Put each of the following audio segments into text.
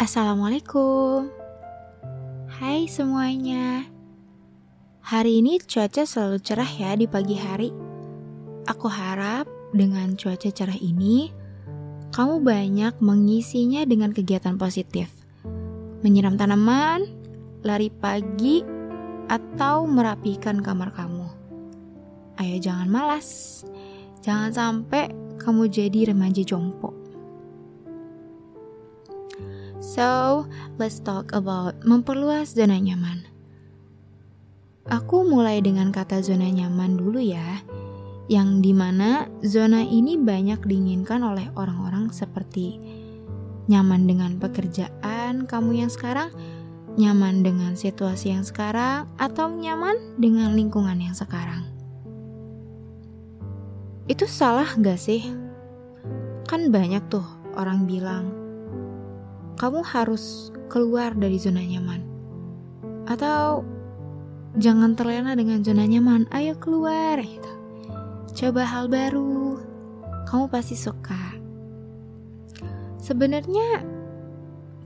Assalamualaikum. Hai semuanya. Hari ini cuaca selalu cerah ya di pagi hari. Aku harap dengan cuaca cerah ini kamu banyak mengisinya dengan kegiatan positif. Menyiram tanaman, lari pagi, atau merapikan kamar kamu. Ayo jangan malas. Jangan sampai kamu jadi remaja jompo. So, let's talk about memperluas zona nyaman. Aku mulai dengan kata zona nyaman dulu ya, yang di mana zona ini banyak diinginkan oleh orang-orang seperti nyaman dengan pekerjaan kamu yang sekarang, nyaman dengan situasi yang sekarang, atau nyaman dengan lingkungan yang sekarang. Itu salah gak sih? Kan banyak tuh orang bilang, kamu harus keluar dari zona nyaman. Atau jangan terlena dengan zona nyaman, ayo keluar gitu. Coba hal baru, kamu pasti suka. Sebenarnya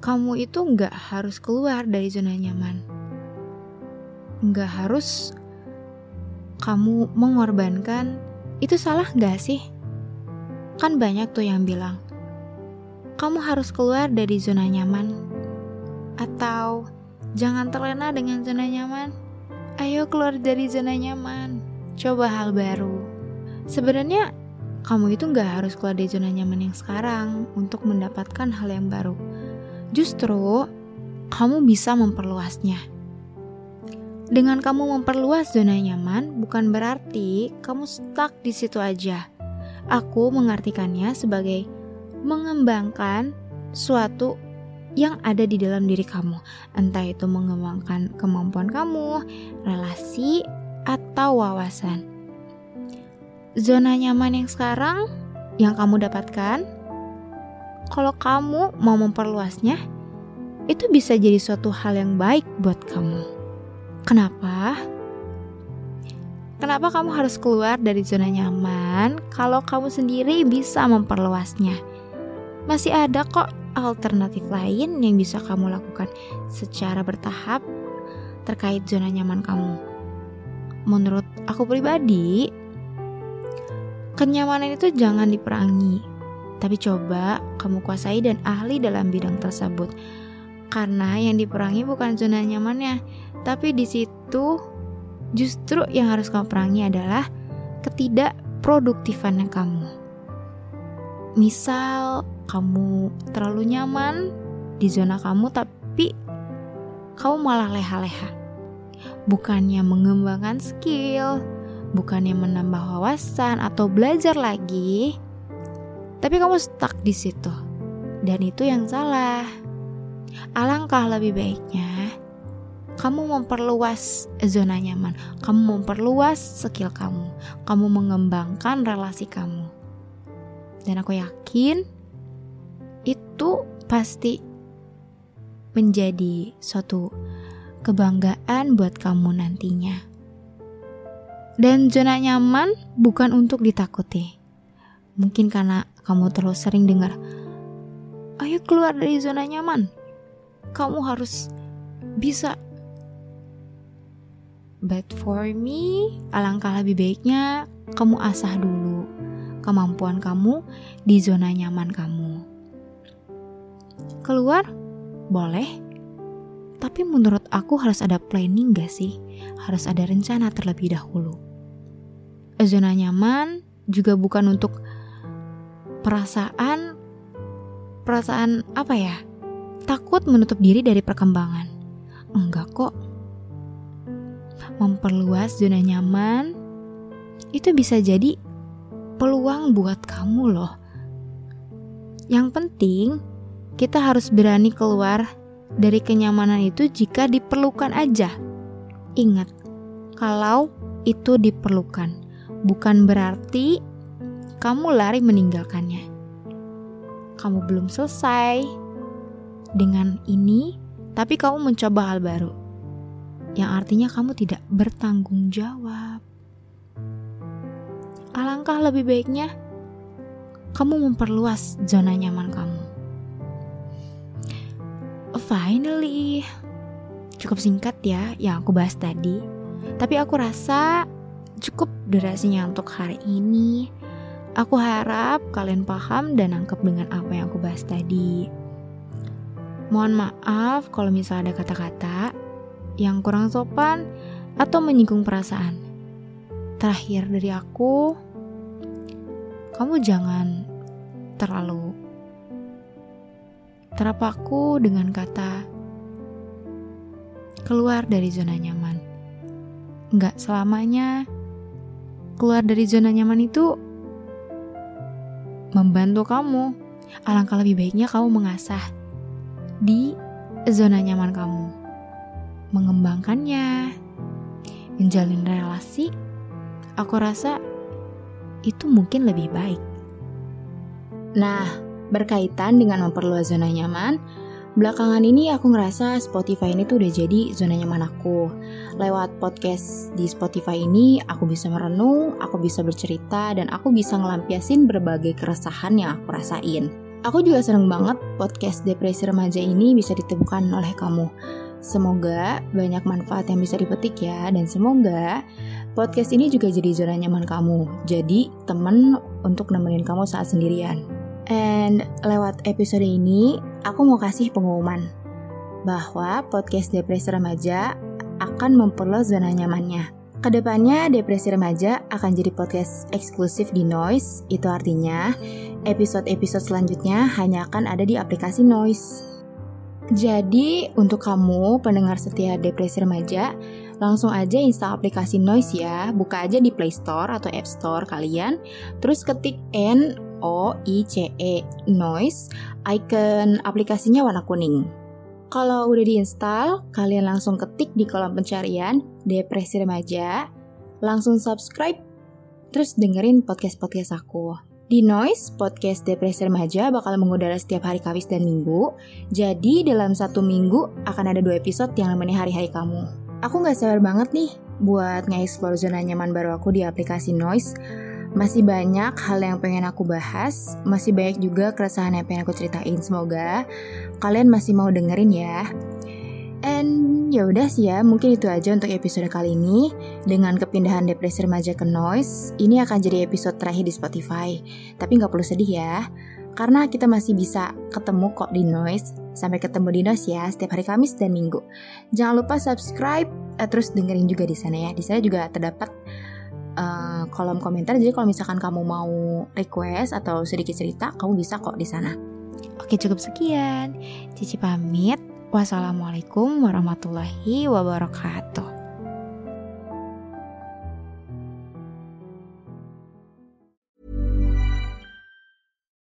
kamu itu nggak harus keluar dari zona nyaman. Nggak harus kamu mengorbankan, itu salah nggak sih? Kan banyak tuh yang bilang, kamu harus keluar dari zona nyaman. Atau jangan terlena dengan zona nyaman. Ayo keluar dari zona nyaman. Coba hal baru. Sebenarnya kamu itu nggak harus keluar dari zona nyaman yang sekarang untuk mendapatkan hal yang baru. Justru kamu bisa memperluasnya. Dengan kamu memperluas zona nyaman bukan berarti kamu stuck di situ aja. Aku mengartikannya sebagai mengembangkan suatu yang ada di dalam diri kamu, entah itu mengembangkan kemampuan kamu, relasi, atau wawasan. Zona nyaman yang sekarang yang kamu dapatkan, kalau kamu mau memperluasnya, itu bisa jadi suatu hal yang baik buat kamu. Kenapa? Kenapa kamu harus keluar dari zona nyaman kalau kamu sendiri bisa memperluasnya? Masih ada kok alternatif lain yang bisa kamu lakukan secara bertahap terkait zona nyaman kamu. Menurut aku pribadi, kenyamanan itu jangan diperangi, tapi coba kamu kuasai dan ahli dalam bidang tersebut. Karena yang diperangi bukan zona nyamannya, tapi di situ justru yang harus kamu perangi adalah ketidakproduktifannya kamu. Misal kamu terlalu nyaman di zona kamu tapi kamu malah leha-leha. Bukannya mengembangkan skill, bukannya menambah wawasan atau belajar lagi, tapi kamu stuck di situ. Dan itu yang salah. Alangkah lebih baiknya kamu memperluas zona nyaman, kamu memperluas skill kamu, kamu mengembangkan relasi kamu. Dan aku yakin itu pasti menjadi suatu kebanggaan buat kamu nantinya. Dan zona nyaman bukan untuk ditakuti. Mungkin karena kamu terlalu sering dengar, "Ayo keluar dari zona nyaman." Kamu harus bisa. But for me, alangkah lebih baiknya kamu asah dulu kemampuan kamu di zona nyaman kamu. Keluar? Boleh. Tapi menurut aku harus ada planning gak sih? Harus ada rencana terlebih dahulu. Zona nyaman juga bukan untuk perasaan perasaan apa ya? Takut menutup diri dari perkembangan. Enggak kok. Memperluas zona nyaman itu bisa jadi peluang buat kamu loh. Yang penting, kita harus berani keluar dari kenyamanan itu jika diperlukan aja. Ingat, kalau itu diperlukan, bukan berarti kamu lari meninggalkannya. Kamu belum selesai dengan ini, tapi kamu mencoba hal baru, yang artinya kamu tidak bertanggung jawab. Alangkah lebih baiknya kamu memperluas zona nyaman kamu. Finally, cukup singkat ya yang aku bahas tadi. Tapi aku rasa cukup durasinya untuk hari ini. Aku harap kalian paham dan nangkep dengan apa yang aku bahas tadi. Mohon maaf kalau misalnya ada kata-kata yang kurang sopan atau menyinggung perasaan. Terakhir dari aku, kamu jangan terlalu terapaku dengan kata keluar dari zona nyaman. Enggak selamanya keluar dari zona nyaman itu membantu kamu. Alangkah lebih baiknya kamu mengasah di zona nyaman kamu. Mengembangkannya, menjalin relasi, aku rasa itu mungkin lebih baik. Nah, berkaitan dengan memperluas zona nyaman, Belakangan ini aku ngerasa Spotify ini tuh udah jadi zona nyaman aku. Lewat podcast di Spotify ini, aku bisa merenung, aku bisa bercerita, dan aku bisa ngelampiasin berbagai keresahan yang aku rasain. Aku juga seneng banget podcast depresi remaja ini bisa ditemukan oleh kamu. Semoga banyak manfaat yang bisa dipetik ya, dan semoga podcast ini juga jadi zona nyaman kamu. Jadi temen untuk nemenin kamu saat sendirian. And lewat episode ini, aku mau kasih pengumuman bahwa podcast Depresi Remaja akan memperluas zona nyamannya. Ke depannya, Depresi Remaja akan jadi podcast eksklusif di Noise. Itu artinya, episode-episode selanjutnya hanya akan ada di aplikasi Noise. Jadi, untuk kamu pendengar setia Depresi Remaja, langsung aja install aplikasi Noise ya. Buka aja di Play Store atau App Store kalian, terus ketik N O I C E Noise, icon aplikasinya warna kuning. Kalau udah diinstal, kalian langsung ketik di kolom pencarian Depresi Remaja, langsung subscribe, terus dengerin podcast-podcast aku. Di Noise, podcast Depresi Remaja bakal mengudara setiap hari Kamis dan Minggu. Jadi dalam satu minggu akan ada dua episode yang nemenin hari-hari kamu. Aku gak sabar banget nih buat nge-explore zona nyaman baru aku di aplikasi Noise masih banyak hal yang pengen aku bahas, masih banyak juga keresahan yang pengen aku ceritain. Semoga kalian masih mau dengerin ya. And ya udah sih ya, mungkin itu aja untuk episode kali ini. Dengan kepindahan depresi remaja ke noise, ini akan jadi episode terakhir di Spotify. Tapi nggak perlu sedih ya, karena kita masih bisa ketemu kok di noise. Sampai ketemu di noise ya, setiap hari Kamis dan Minggu. Jangan lupa subscribe, eh, terus dengerin juga di sana ya. Di sana juga terdapat uh, kolom komentar. Jadi kalau misalkan kamu mau request atau sedikit cerita, kamu bisa kok di sana. Oke, cukup sekian. Cici pamit. Wassalamualaikum warahmatullahi wabarakatuh.